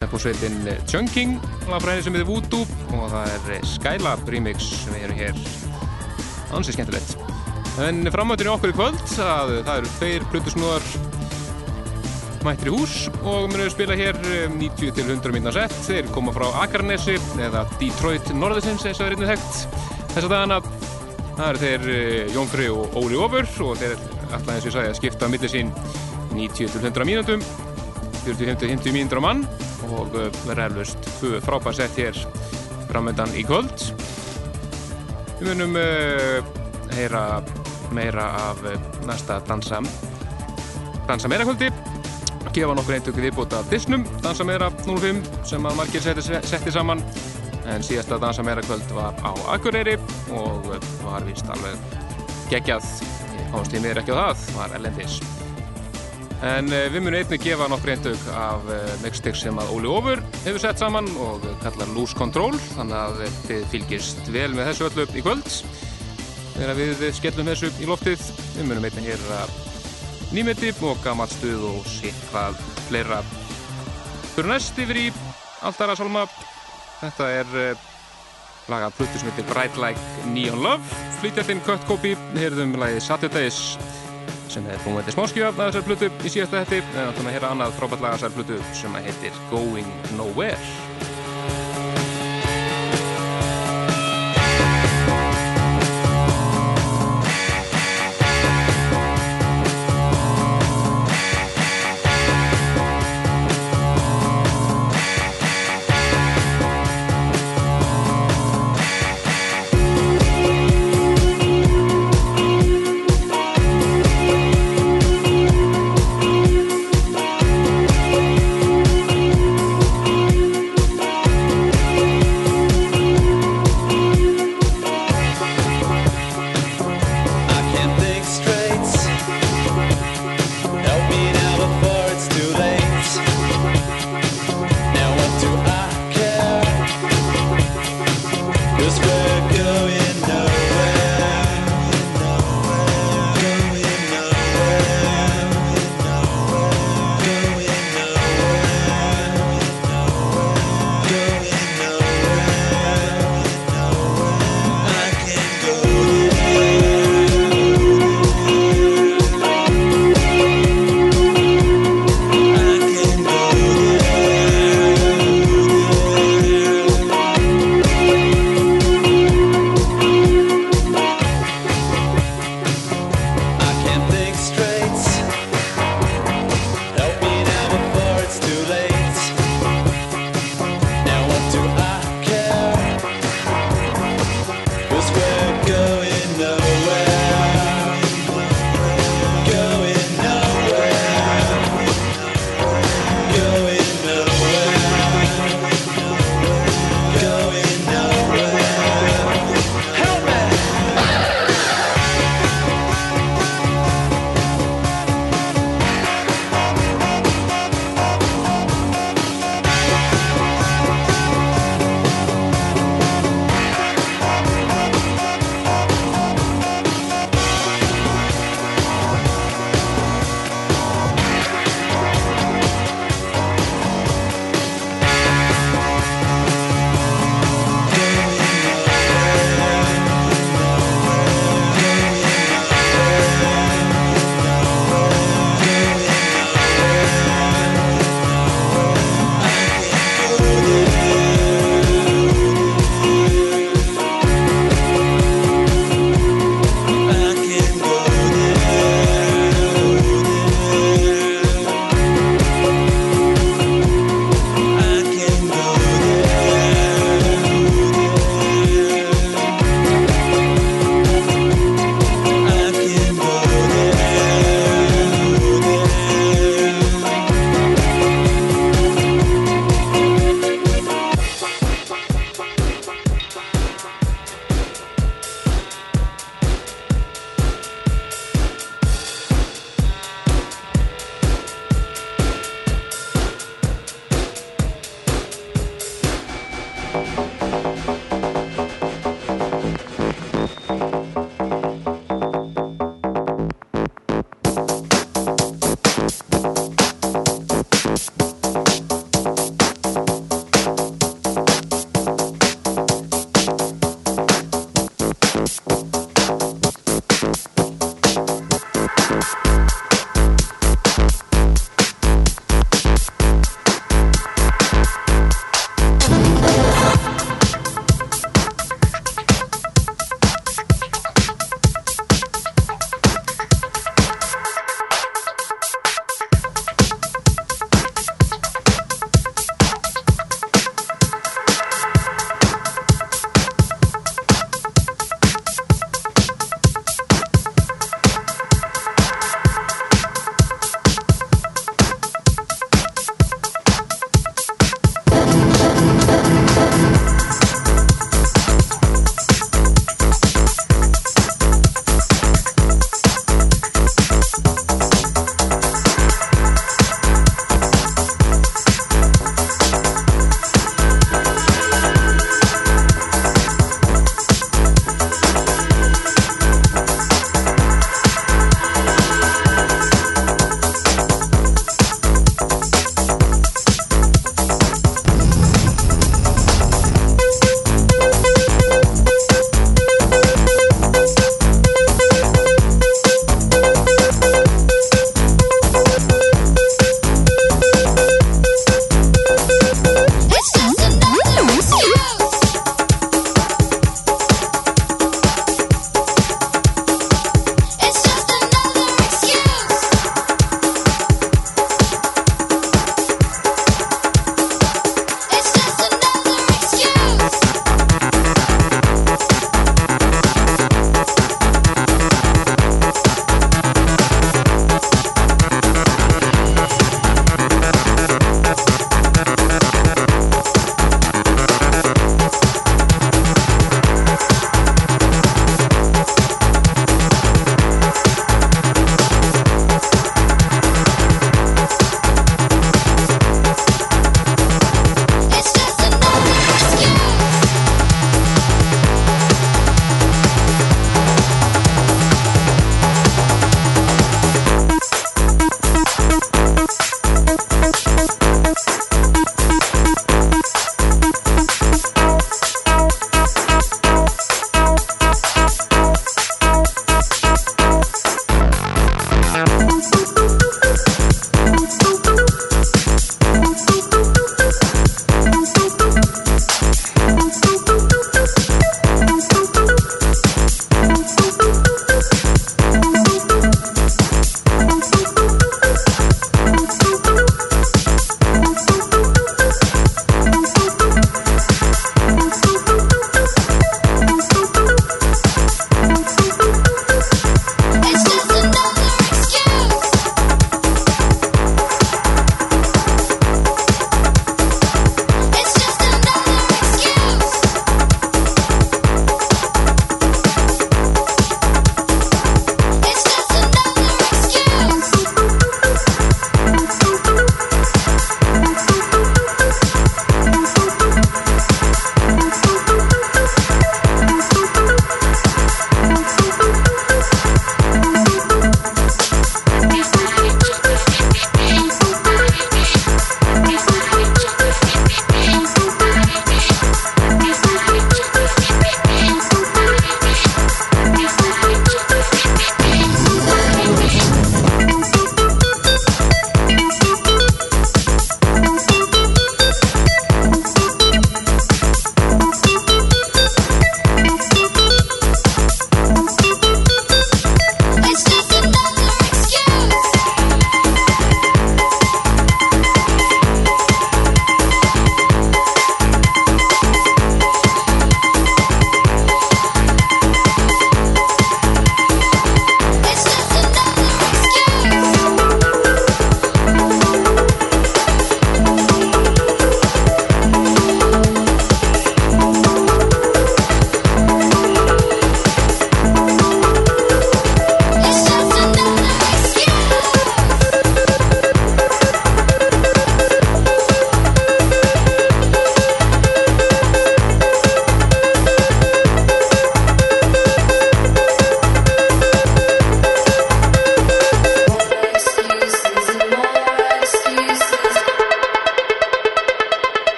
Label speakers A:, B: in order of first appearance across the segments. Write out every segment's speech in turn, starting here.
A: Sveitin Chunking lagfræði sem heitir Voodoo og það er Skylab remix sem við erum hér. Ansið skemmtilegt. En framöndinu okkur í kvöld að það eru tveir plutusnúðar mættir í hús og munum spila hér 90 til 100 minna sett. Þeir koma frá Akarnesi eða Detroit Norðisins eins og það er einnig þekkt. Þess að dagana það eru þeir eh, Jón Frey og Óli Ofur og þeir alltaf eins og ég sagði að skipta millir sín 90 til 100 mínútum 40-50 mínútur á mann og eh, verður eflust tvö frábær sett hér framöndan í kvöld. Við munum uh, heyra meira af uh, næsta dansa dansa meira kvöldi. Gefa nokkur eintöku viðbúta Disnum dansa meira 05 sem að margir setti, setti saman. En síðasta dansa meira kvöld var á Akureyri og var vist alveg geggjað. Komst í mér ekki á það, var Erlendis En uh, við munum einnig gefa nokkur eintök af uh, mixtix sem að Óli Ófur hefur sett saman og kallar Loose Control þannig að þið fylgist vel með þessu öllu í kvöld. Þegar við skellum þessu í loftið við munum einnig að nýmeti og gammalt stuð og sitt hvað fleira. Fyrir næst yfir í Altara Salma þetta er uh, laga pluttur sem heitir Bright Like Neon Love. Flytjandinn Cut Copy heyrðum lagið Saturdays sem er búin þetta smáskjöf af þessar plötu í síðasta hætti en við að heyra annað frábært lag af þessar plötu sem heitir Going Nowhere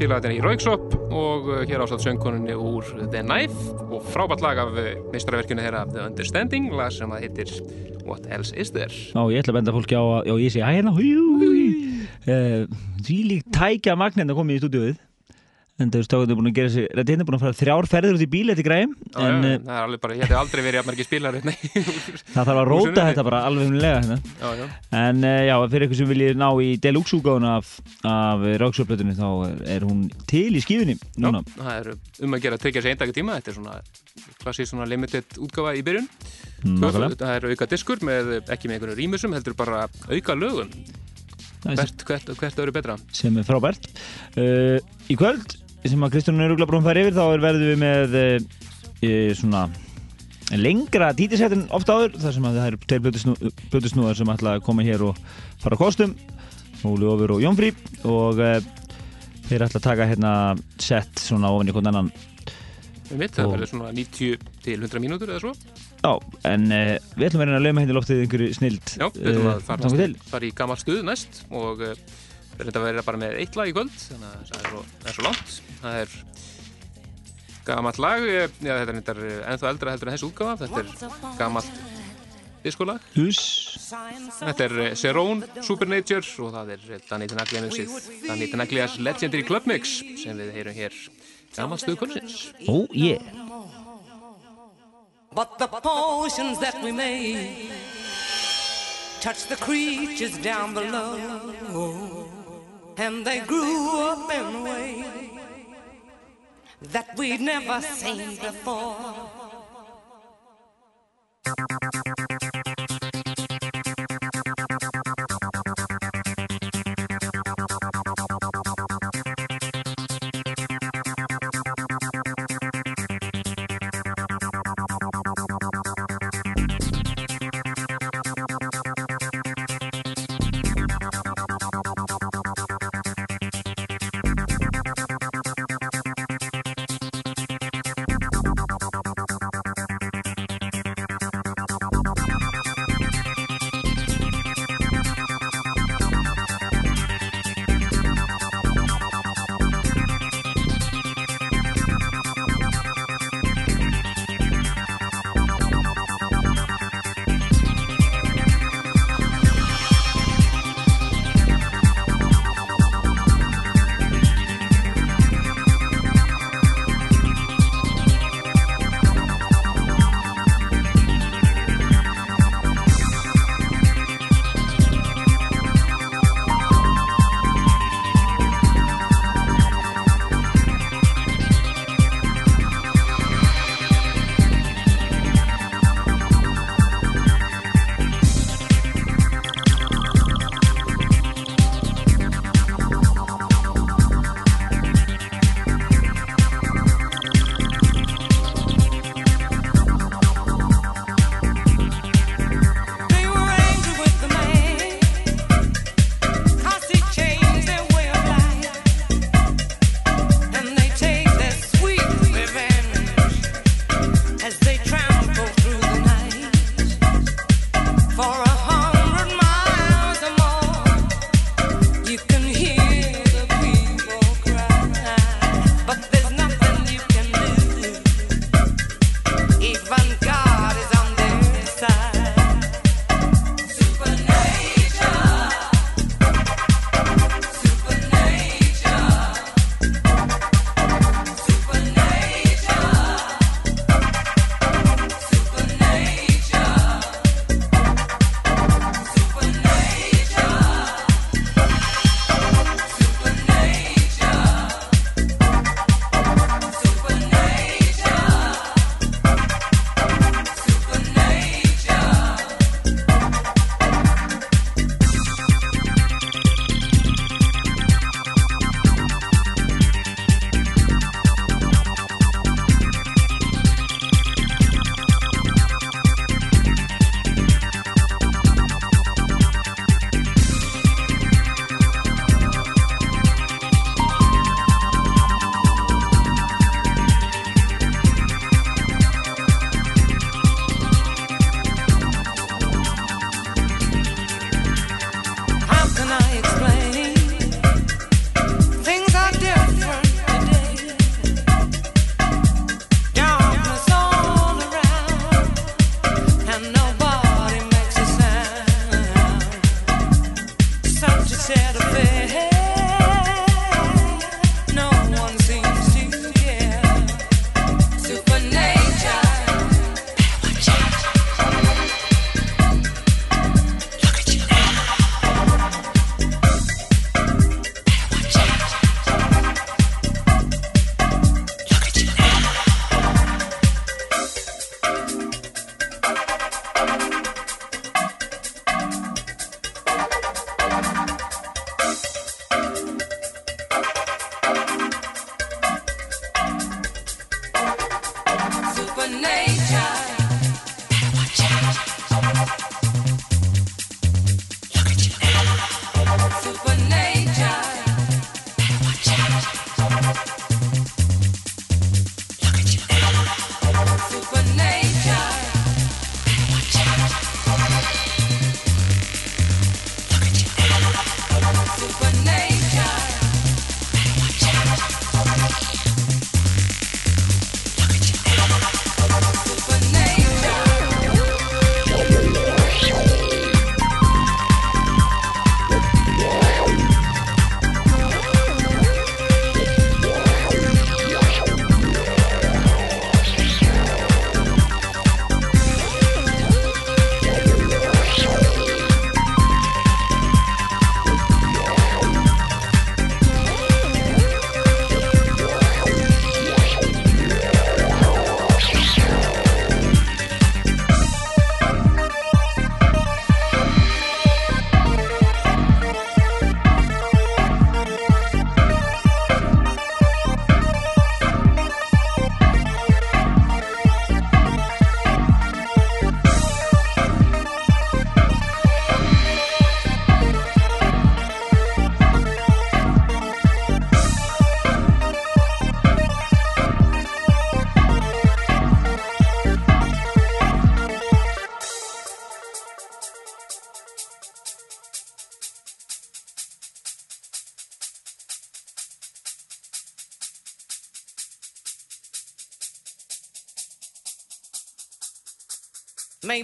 A: félagatinn í Rauksop og uh, hér ásátt söngkoninni úr The Knife og frábært lag af meistaraverkinu þeirra The Understanding, lag sem að heitir What Else Is There.
B: Já, ég ætla að benda fólki á að, ég sé að hérna, því lík tækja magnin að koma í stúdíuð. En þú veist, þá er búin að gera sér, þetta er búin að fara þrjár ferðir út í bíl eftir græm, en
A: já,
B: uh,
A: það er alveg bara, ég hef aldrei verið jafnmargi spilar hérna.
B: það þarf að róta þetta bara alveg umlega hérna.
A: já.
B: En uh, já, fyrir eitthvað sem viljið ná í deluxe úgáðuna af, af Ráksjóplötunni, þá er, hún til í skífunni núna.
A: Það er um að gera að tryggja sér eindagi tíma, þetta er svona klassísk svona limited útgáfa í byrjun.
B: Nákvæmlega.
A: Það er auka diskur með, ekki með einhvern rýmusum, heldur bara auka lögum.
B: Er
A: Hvert, hvert, hvert öðru betra.
B: sem er frábært uh, í kvöld sem að Kristján Örugla Brún fær yfir þá er verðum við með uh, svona lengra títisættin oft áður þar sem að það eru tveir blötusnúðar sem ætla að koma hér og fara á kostum. Óli Ófur og Jónfrí. Og uh, þeir ætla að taka hérna sett svona ofan í hvern annan.
A: Um mitt, það verður svona 90 til 100 mínútur eða svo.
B: Já, en uh, við ætlum að reyna að lauma hérna loftið einhverju snild
A: Já, við ætlum að fara, fara í gammal stuð næst og við erum þetta að vera bara með eitt lag í kvöld þannig að það er svo, það er svo langt. Það er gammalt lag eh, já, þetta er reyndar eh, ennþá eldra heldur en þessu útgáfa. Þetta er gammalt diskolag. Þetta er eh, Serone Supernature og það er eh, Danny Tenaglias Danny Tenaglias Legendary Club Mix sem við heyrum hér. Gammalt stuð kvöldsins.
B: Ó, yeah.
C: But the potions that we made touched the creatures down below, and they grew up in a way that we'd never seen before.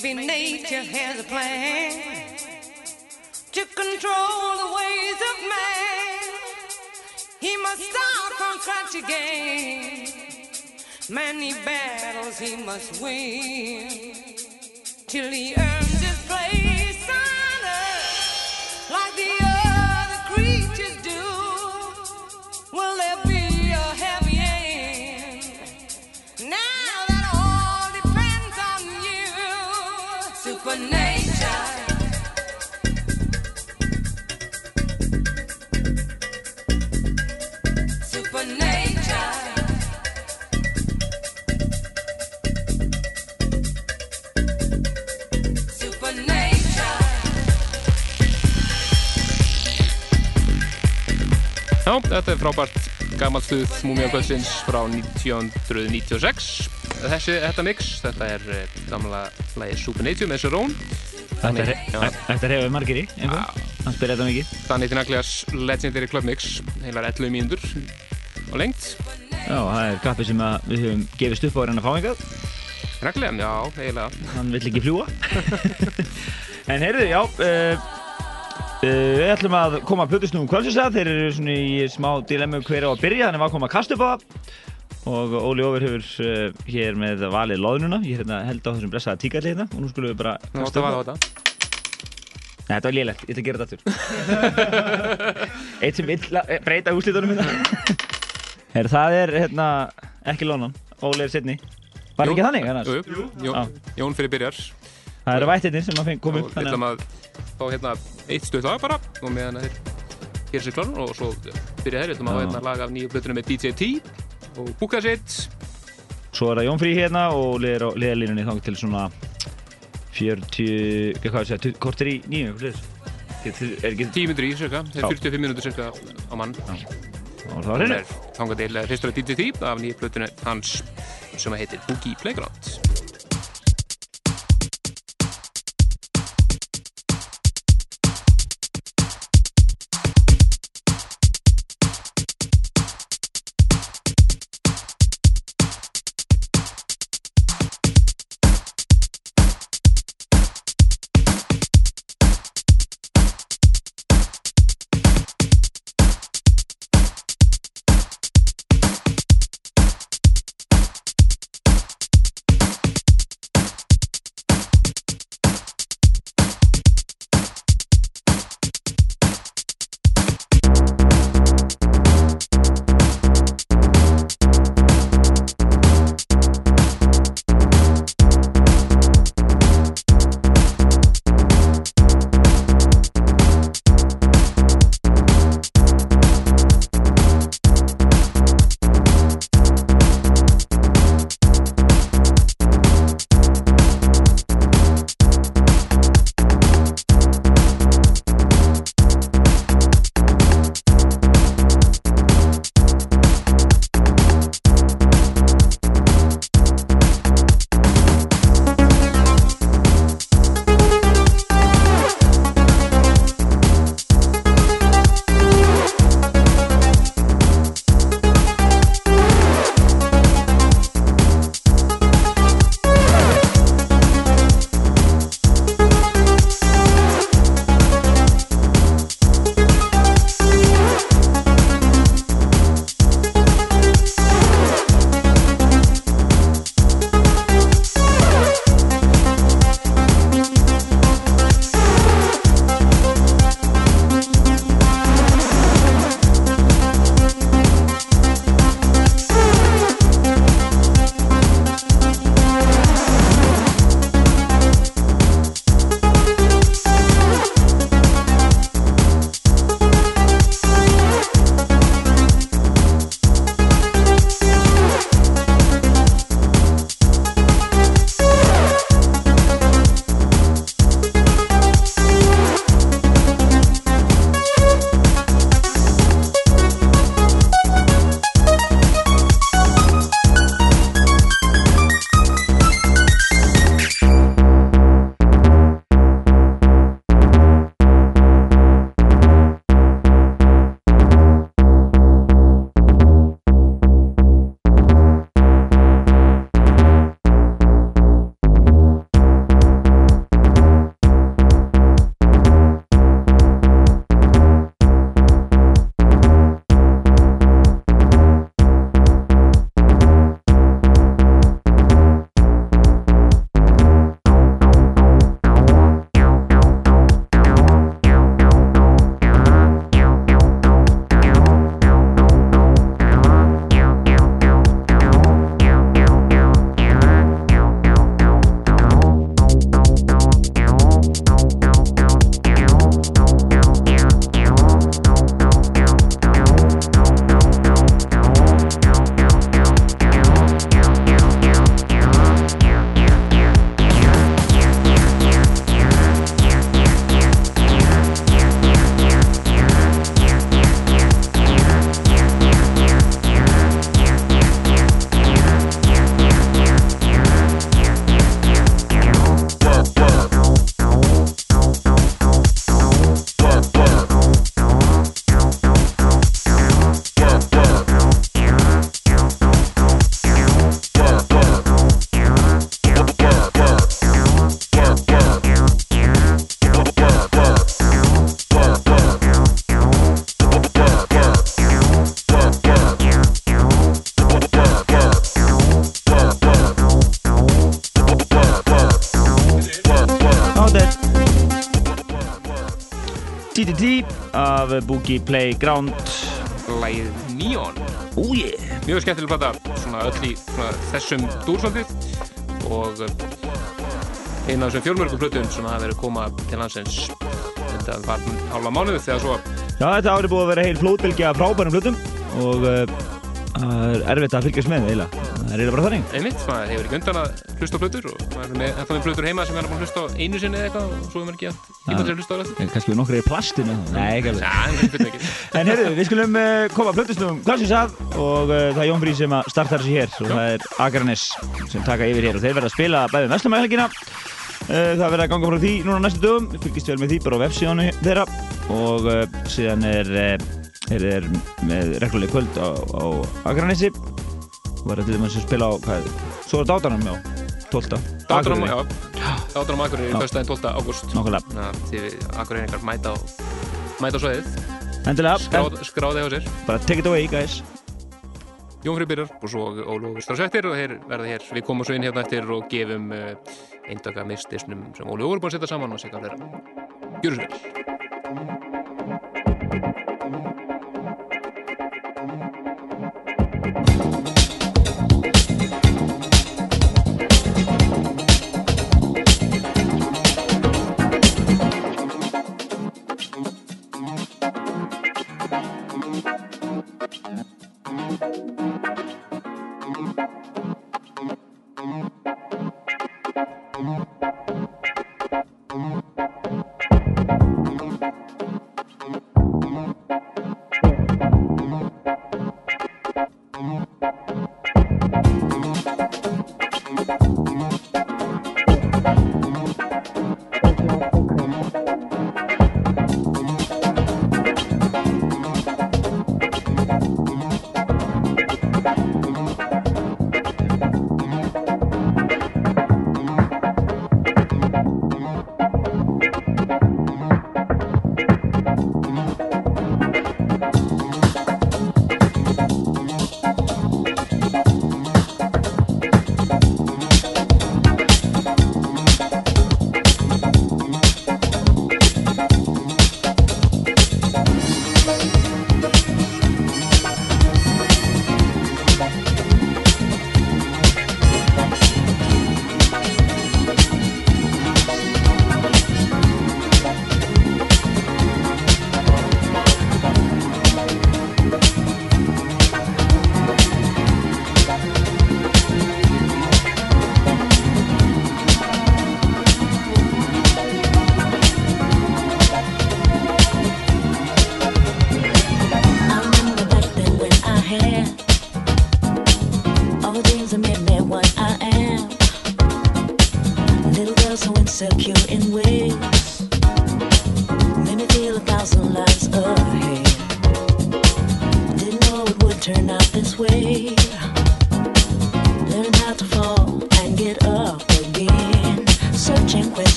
C: Maybe nature has a plan to control the ways of man. He must start from scratch again. Many battles he must win
A: frábært gammalt stuð Múmia Kvöldsins frá 1996 Þessi, þetta mix, þetta er eh, gamla lagi Supernature með Serón
B: Þetta er- hefur margir í. Hann spyrir þetta mikið.
A: Þannig til Naglegas Legendary Club Mix heilar 11 mínútur á lengt
B: Já, það er kappi sem við höfum gefist upp á að reyna að fá einhvað.
A: Naglega, já, eiginlega
B: Hann vill ekki fljúa. en heyrðu, já, uh, uh, við ætlum að koma að plötusnúum kvöldsins að. Þeir eru svona í smá dilemmu hver á að byrja, þannig að við koma að kasta upp á það. Og Óli Óver hefur uh, hér með valið loðnuna. Ég hérna held á þessum blessaða tíkalli hérna og nú skulum við bara
A: að vaða á þetta
B: Nei, þetta var lélegt, ég ætla að gera þetta aftur Eitt sem vill að breyta úrslitunum hérna Her, Það er hérna ekki lónan, Óli er setni Var
A: Jú.
B: ekki þannig?
A: Jú, jú, Jón, Jón fyrir byrjar
B: Það eru vættirnir sem að koma upp
A: við
B: þannig að
A: að fá hérna eitt stuð lag bara og meðan að gera sér klárum og svo byrja þeir, við ætlum að
B: Já.
A: hafa hérna lag af nýju plötunum með DJ T og Búka sitt
B: Svo er það Jón Frí hérna og liðir á liðalínunni þang til svona 40, hvað sé það, kortir í nýju Er ekki,
A: 10 minnur í cirka,
B: Já.
A: 45 minnútur cirka á mann.
B: Og það var hreinu.
A: Er þangað til hristur DJ T af nýju plötunum hans sem heitir Boogie Playground
B: af Boogie Playground.
D: Lægið Neon.
B: Oh yeah.
D: Mjög skemmtileg plata, svona öll í svona, þessum dúrsaldið og eh, eina af þessum fjölmörgum plötum sem hafa verið að koma til landsins þetta var hálfa mánuðu þegar svo
B: Já, þetta árið búið að vera heil flótbylgja af frábærum hlutum og uh, það er erfitt að fylgjast með eiginlega. Það er eiginlega bara þannig.
D: einmitt, maður hefur ekki undan að hlusta á plötur og maður er með, með plötur heima sem er að hlusta á einu sinni eða eitthvað og svo er maður ekki að tíma til að hlusta á þetta
B: Eh, Kannski við nokkru í plastinu. Nei, ekki alveg.
D: En er
B: heyrðu, við skulum uh, koma að plötusnum klassins að og uh, það er Jón Frí sem að starta þessi hér. Og það er Akranes sem taka yfir hér og þeir verða að spila bæðið Vestlumæðhelgina uh, það verða að ganga frá því núna næstu dögum. Við fylgist vel með því bara á websíðanu þeirra. Og síðan er er, er með regluleg kvöld á, á Akranesi verða til dæmis að spila á hvað, svo er dátanum já, 12.
D: Dátunum,
B: Akureyri.
D: já, Dátunum Akureyri í fyrstæðin 12. ágúst.
B: Nákvæmlega,
D: þið Akureyringar mæta á mæta á sveið,
B: endilega,
D: skráð, skráði á sér.
B: Bara take it away guys.
D: Jón Frið byrjar og svo Ólafur Strás eftir og þeir verða hér, við komum svo inn hérna eftir og gefum uh, eindaka mistisnum sem Ólafur er búin að setja saman og segja hvað þeirra. Gjörðu svo vel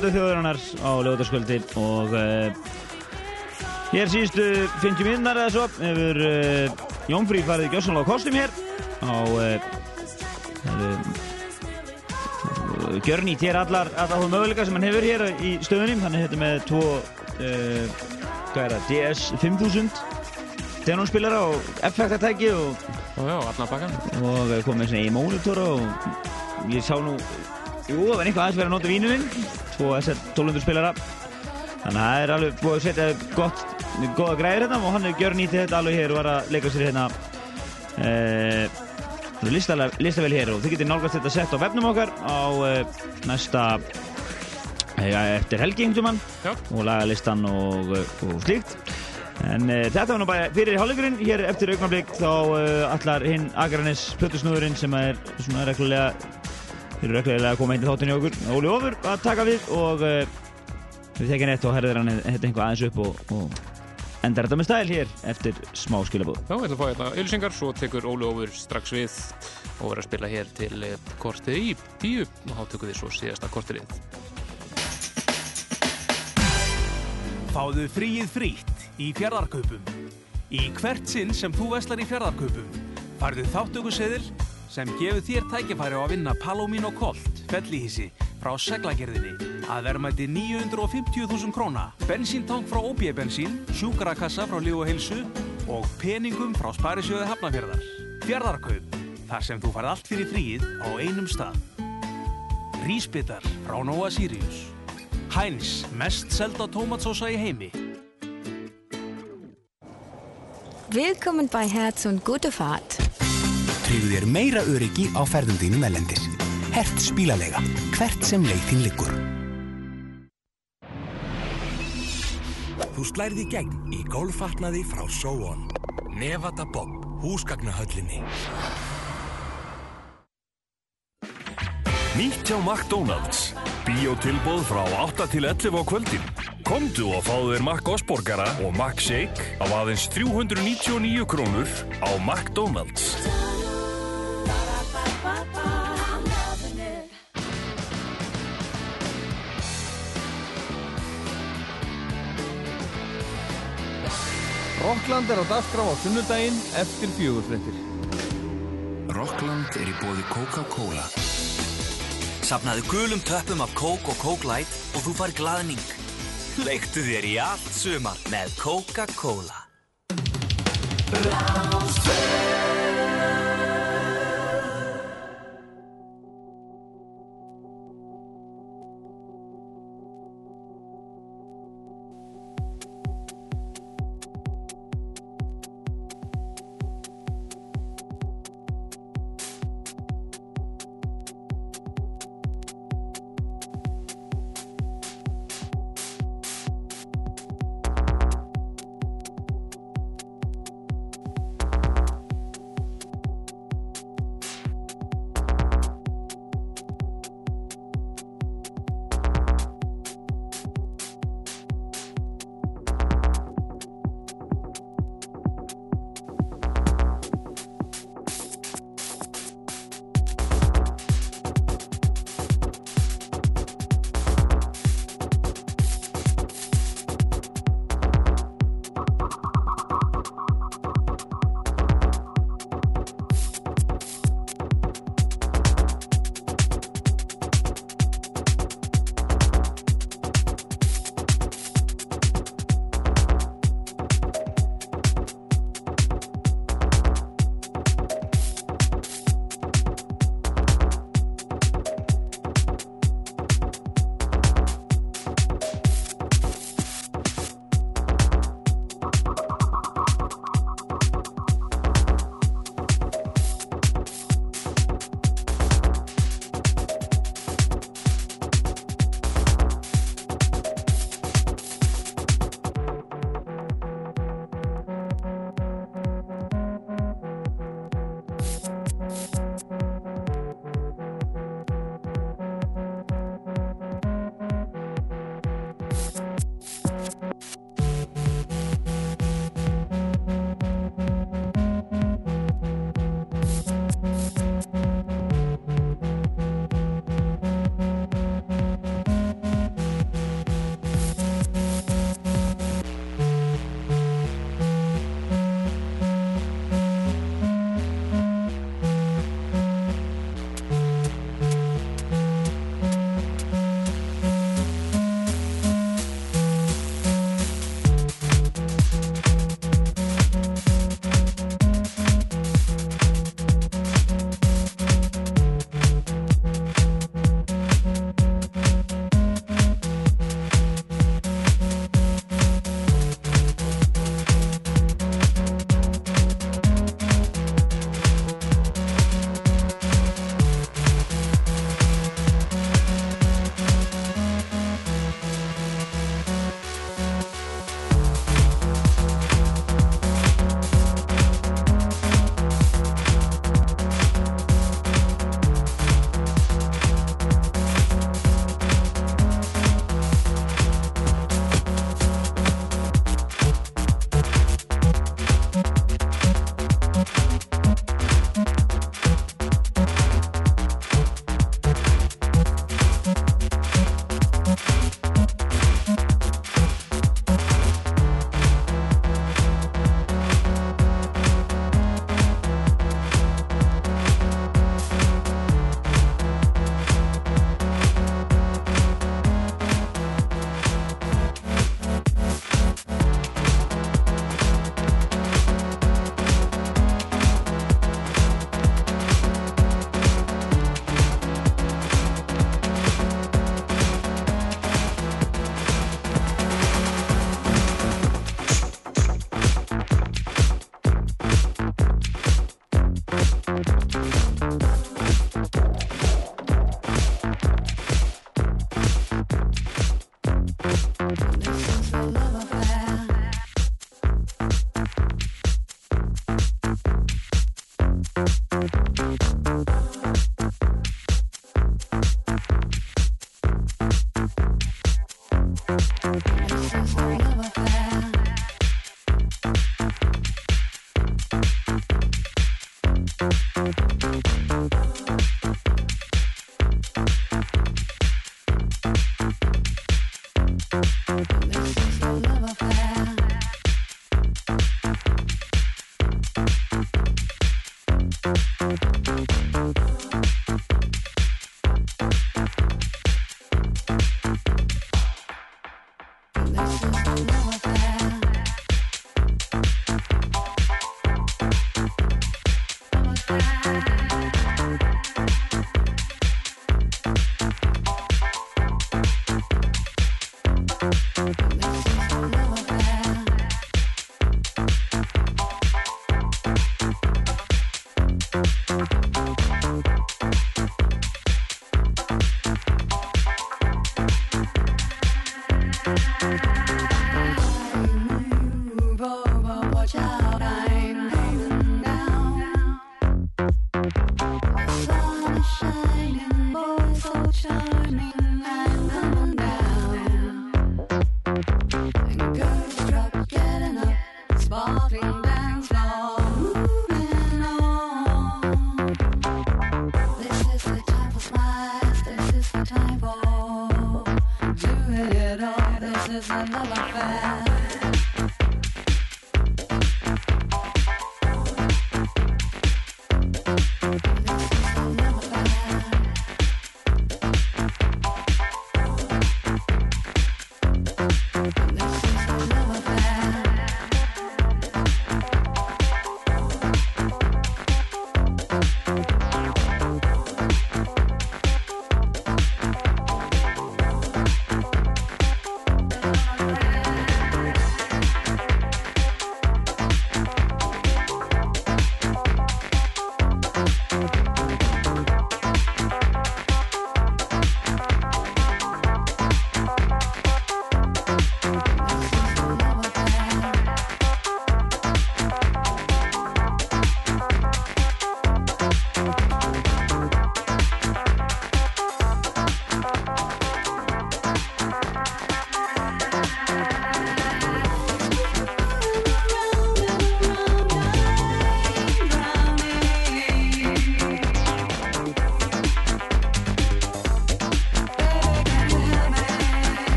B: Dansættu þjóðurinnar á lögutaskvöldi og uh, hér síðustu 50 minnar eða svo hefur uh, Jónfrí farið gjössanlega á kostum hér á uh, gjörnýtt hér allar allar hún möguleika sem hann hefur hér í stöðunum þetta er með tvo er það, DS 5000 denónspilara og effektatæki og og komið í mónitora og ég sá nú jú, það var einhvað aðeins verið að nota vínuminn tvo SR1200 spilara. Þannig að það er alveg búið að setja gott goða græðir hérna og hann hefur gjör nýtið þetta alveg hér og var að leika sér hérna e, listavel hér. Og þið getur nálgast þetta sett á vefnum okkar á e, næsta ja, eftir helgi einhvern mann
A: Já.
B: og listan og, og slíkt. En uh, þetta var nú bara fyrir hálfleikurinn, hér eftir augnablik þá uh, allar hinn Akranes plötusnúðurinn sem er svona reglulega, þeir eru reglulega að koma inn í þáttinu okkur, Óli Ófur að taka við og uh, við tekja nett og herðir hann þetta einhvað aðeins upp og, og endar þetta með stæl hér eftir smá skilabóð.
A: Já, ég ætla að fá hérna auðlýsingar, svo tekur Óli Ófur strax við og verður að spila hér til eh, kortið í tíu og þá tökum við svo síðasta kortið
E: Fáðu fríið frítt í fjardarkaupum. Í hvert sinn sem þú veslar í fjardarkaupum farðu þáttökuseðil sem gefur þér tækifæri á að vinna Palomino Colt fellihísi frá seglagerðinni að verðmæti 950.000 króna, bensíntank frá OB bensín, sjúkarakassa frá Líf og Hilsu og peningum frá Sparisjóði Hafnafjörðar. Fjardarkaup, þar sem þú farð allt fyrir fríið á einum stað. Rísbitar frá Nóa Sirius. Heinz, mest selda tómatsósa í heimi.
F: Willkommen bei Herz und gute Fahrt.
G: Tryggðu þér meira öryggi á ferðum þínum ellendis. Hert spílalega, hvert sem leið þín liggur. Þú slærði gegn í golffatnaði frá So-On. Nevada Bob, húsgagnahöllinni.
H: Nýtt hjá McDonalds. Bíótilbóð frá 8 til 11 á kvöldin. Komdu og fáðu þér Mac Osborgara og Mac Shake á aðeins 399 krónur á McDonalds.
I: Rockland er á dagskrá á sunnudaginn eftir fjögurfrettir.
G: Rockland er í bóði Coca-Cola.
J: Safnaðu gulum töppum af Coke og Coke Light og þú fari glaðning. Leiktu þér í allt sumar með Coca-Cola.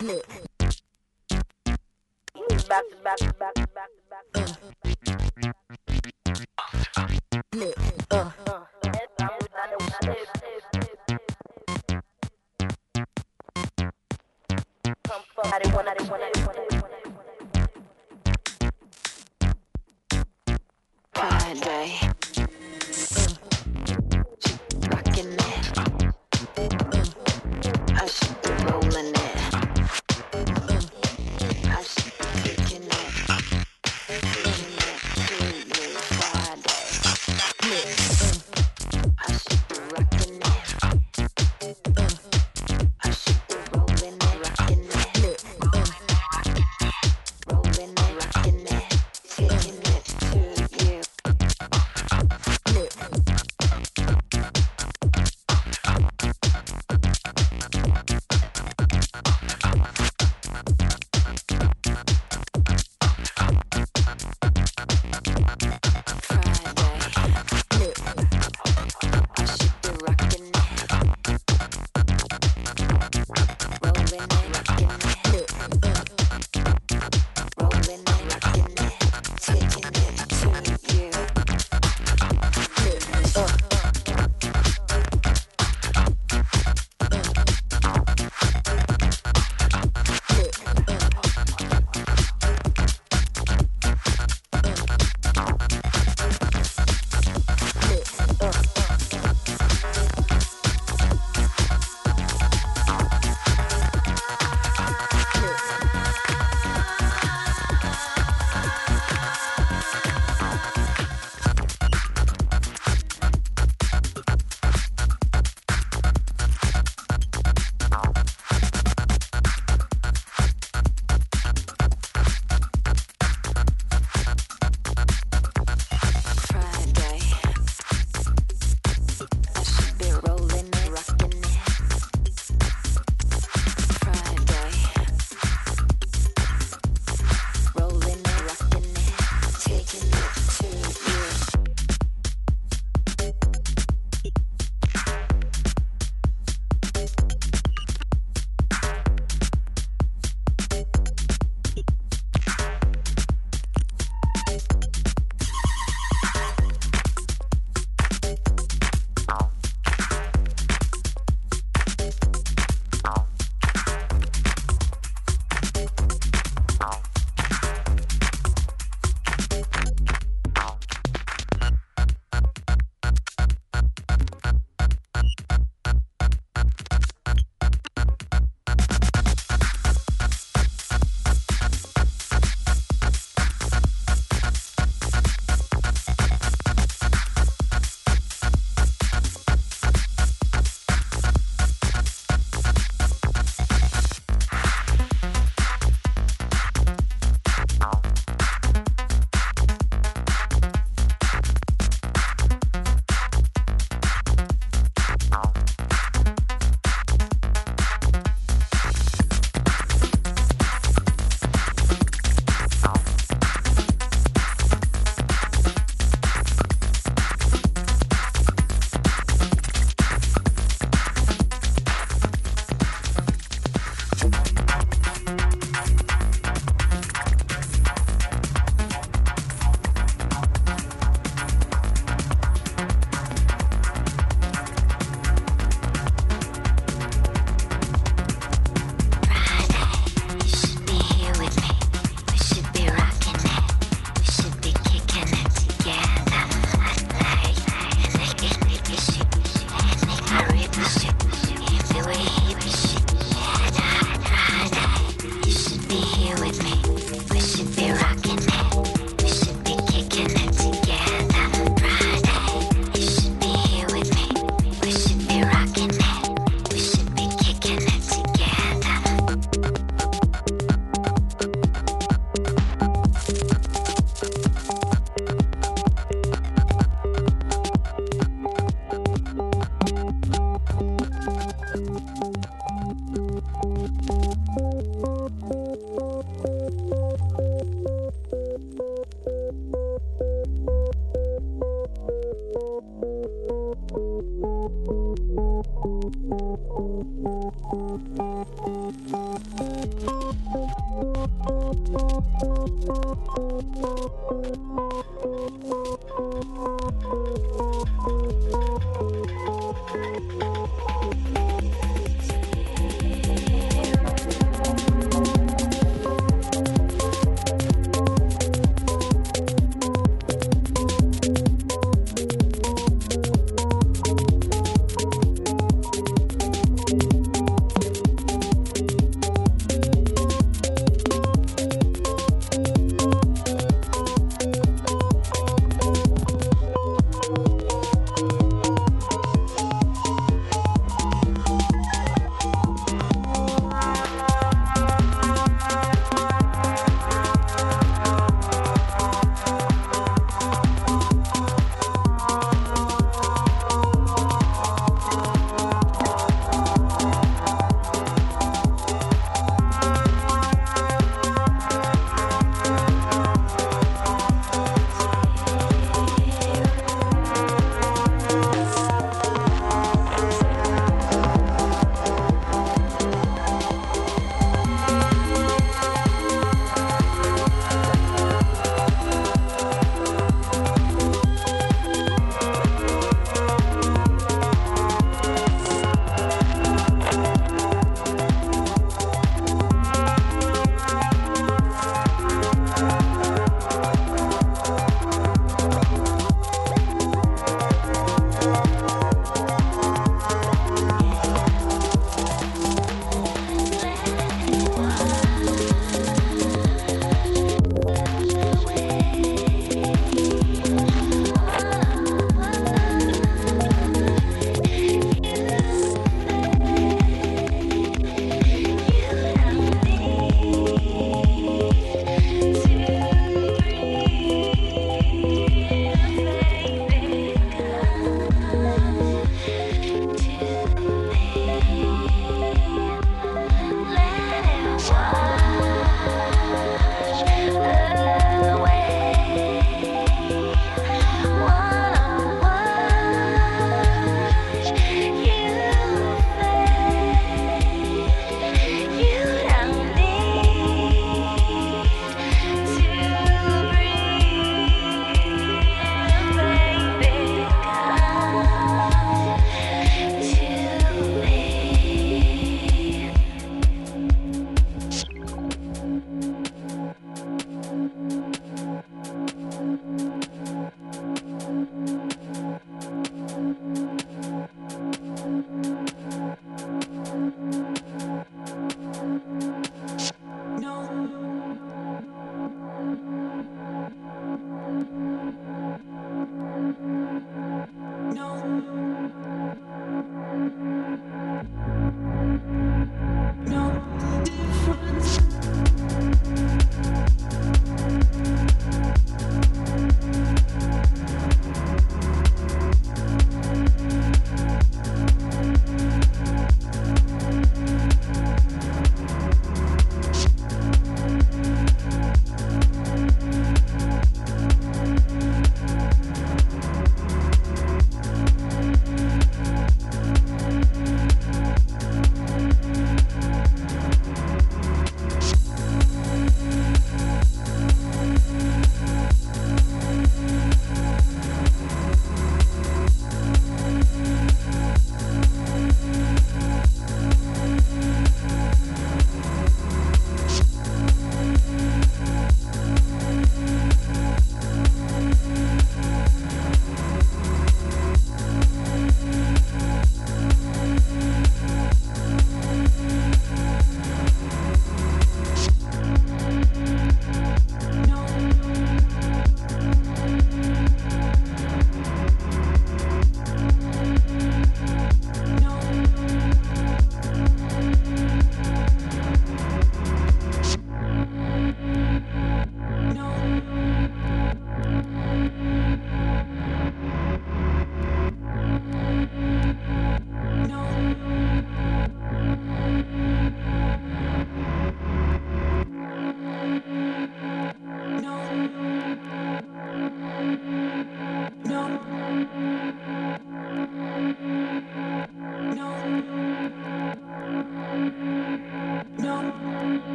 K: Back, back, back, back, back.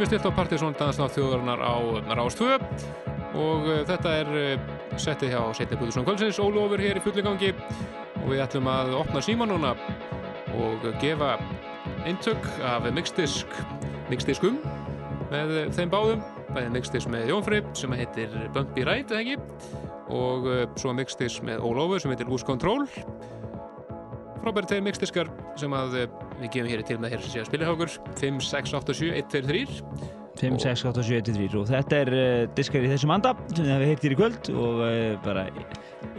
A: Erum við stilt á Partiðsson Dansnátt þjóðarinnar á Rás 2 og uh, þetta er uh, settið hjá Setni Búðursson Kvöldsins. Ólofur hér í fulli gangi. Og við ætlum að opna síma núna og gefa eintök af mixdisk mixdiskum með þeim báðum. Bæðið mixdisk með Jónfri sem heitir Bumpy Ride, eða ekki? Og uh, svo mixdisk með Ólofur sem heitir Lose Control frábæri tegir mixdiskar sem að uh, við gefum hér í til með hér sem sé að spila hjá okkur. 5, 6, 8, 7, 1, 2, 3
B: 5, 6, 8, 7, 1, 3 og þetta er uh, diskar í þessum anda sem heitt hér í kvöld og uh, bara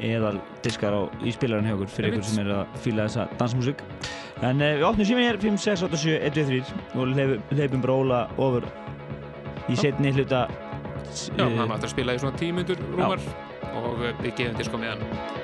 B: eðal diskar á í spilarinn hjá okkur fyrir ykkur sem er að fýla þessa dansmusik en uh, við opnum síðan hér. 5, 6, 8, 7, 1, 2, 3 og leifum, leifum bróla ofur í setni hluta
A: Já, hann eftir að spila í svona tímundur rúmar og við gefum diskum með hann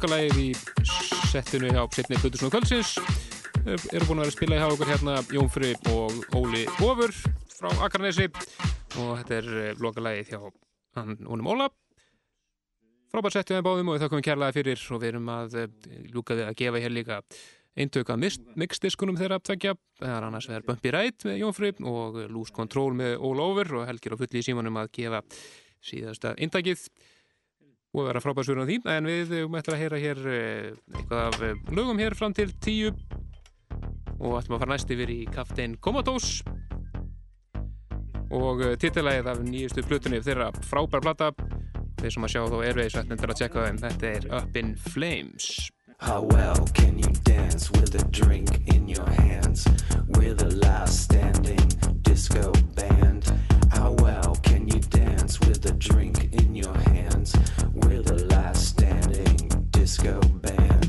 A: lokalægið í settinu hjá setni Plutusnúð kvöldsins. Er- eru búin að vera að spila hjá okkur hérna Jónfri og Óli Ofur frá Akarnesi og þetta er eh, lokalægið hjá hann Ónum Óla. Frábært settu þeim báðum og við þakkum kærlega fyrir og við erum að eh, ljúka við að gefa hér líka eintöka mixdiskunum þeirra tvekja það er annars vegar Bumpy Ride með Jónfri og Loose Control með Óla Ofur og Helgir og fulli í símanum að gefa síðasta intakið og vera á því. En við um eftir að heyra hér eh, eitthvað af eh, lögum hér fram til tíu. Og ætlum að fara næst yfir í Kaftein Comatose og uh, titilægið af nýjustu flutunni þeirra frábær plata. Þeir sem að sjá þó erfiðisvætnendur að tjekka þeim. Þetta er Up in Flames
L: How well can you dance with a drink in your hands? We're the last standing disco band. How well can you dance with a drink in your hands? We're the last standing disco band.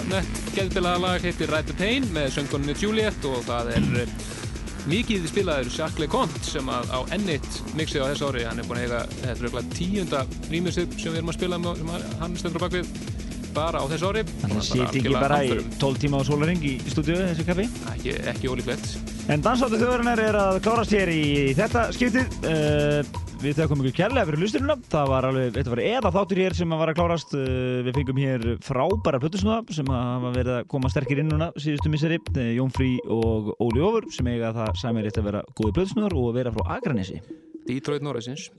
A: Þetta geðbilaða lag heitir Ride the Pain með söngunni Juliet og það er eh, mikið spilaður Jacques Leconte sem að á ennitt mixið á þessu ári, hann er búin að eiga þetta er örugglega tíunda rýmisið sem við erum að spila með, sem hann- stendur á bakvið bara á þessu ári.
B: Þannig að
A: það
B: sýti ekki bara í
A: hamförum.
B: 12 tíma á sólaring í stúdíu þessi kaffi?
A: Ekki, ekki ólíklegt.
B: En dansáttu þjóðarinnar er að klárast hér í þetta skiptið. Uh, Við þakkum ykkur kærlega fyrir hlusturina Það var alveg, þetta var eða þáttur hér sem var að klárast. Uh, Við fengum hér frábæra plötusnúða sem að hafa verið að koma sterkir inn núna síðustu misseri. Uh, Jón Frí og Óli Ófur sem eiga það samir að vera góði plötusnúðar og vera frá Akranesi.
A: Detroit Norrisins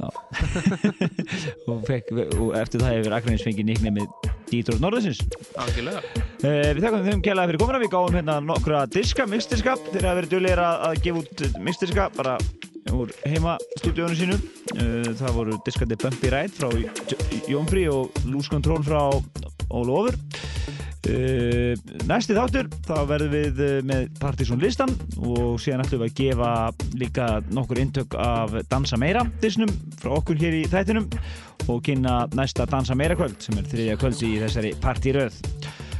B: og, og eftir það hefur Akranes fengið nicknamið Detroit Norðinsins
A: algjörlega.
B: Uh, við þakkum þeim kjærlega fyrir komuna, við gáum hérna nokkra diska, mixdiska, þeir hafa verið duglegir að, að gefa út mixdiska bara úr heima stúdíónu sínu. Uh, það voru diskandi Bumpy Ride frá J- Jónfrí og Loose Control frá Ólu Ofur uh, næsti þáttur þá verðum við uh, með Partizón listan og síðan ætlum við að gefa líka nokkur intök af Dansa Meira disnum frá okkur hér í þættinum og kynna næsta Dansa Meira kvöld sem er þriðja kvöld í þessari partíröð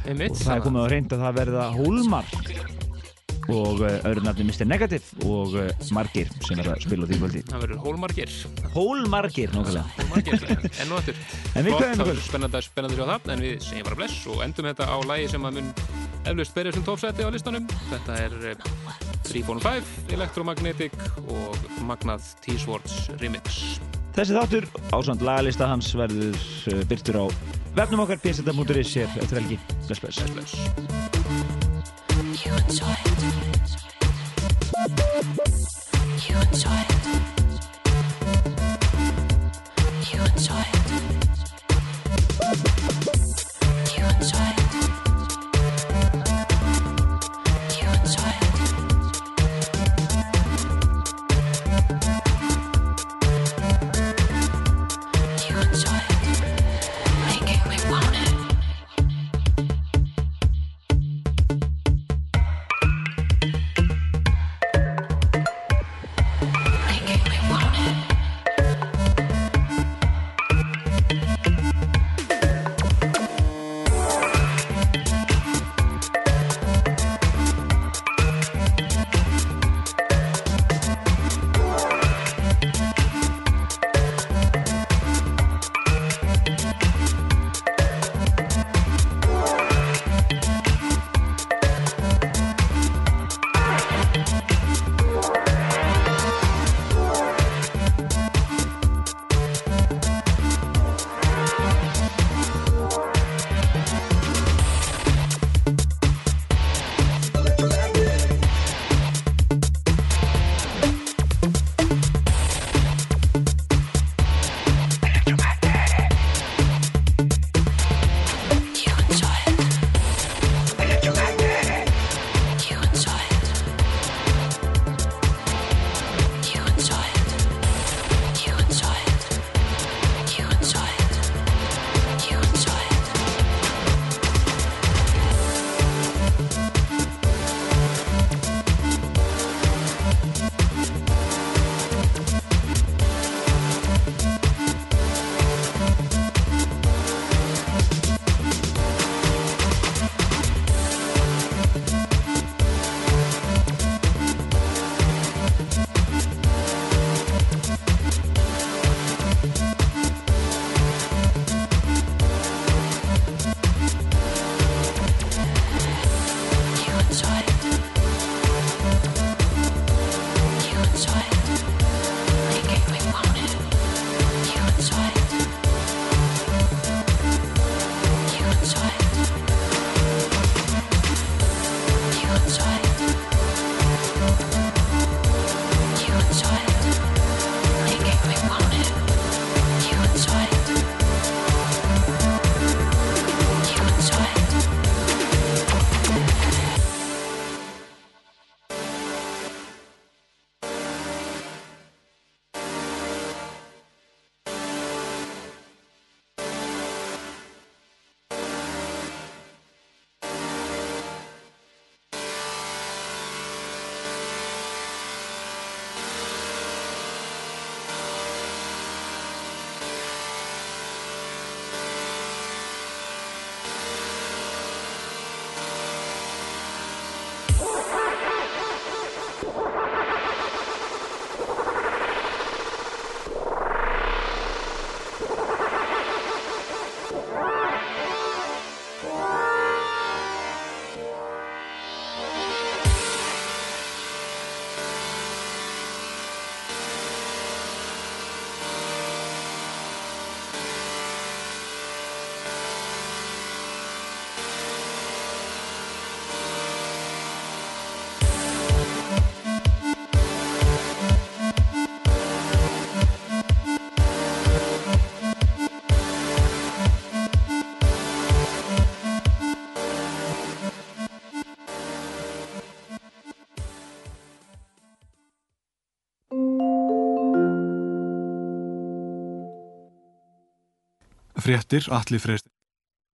B: og það er komið á reynd að það verða hólmar og uh, öðru nafni Mr. Negative og uh, margir sem verða að spila á því kvöldi.
A: Það verður hólmargir.
B: Hólmargir,
A: hólmargir, enn og aftur. Spennandi, spennandi á það en við segjum bara bless og endum þetta á lægi sem að mun eflaust berja sem topsæti á listanum. Þetta er eh, 3.5 Electromagnetic og Magnað T-Swords Remix.
B: Þessi þáttur ásand lagalista hans verður byrtur á vefnum okkar pseta.is hér eftir helgi. Bless, bless,
A: bless.
M: You enjoy it. You enjoy
N: Fréttir, Atli Freyr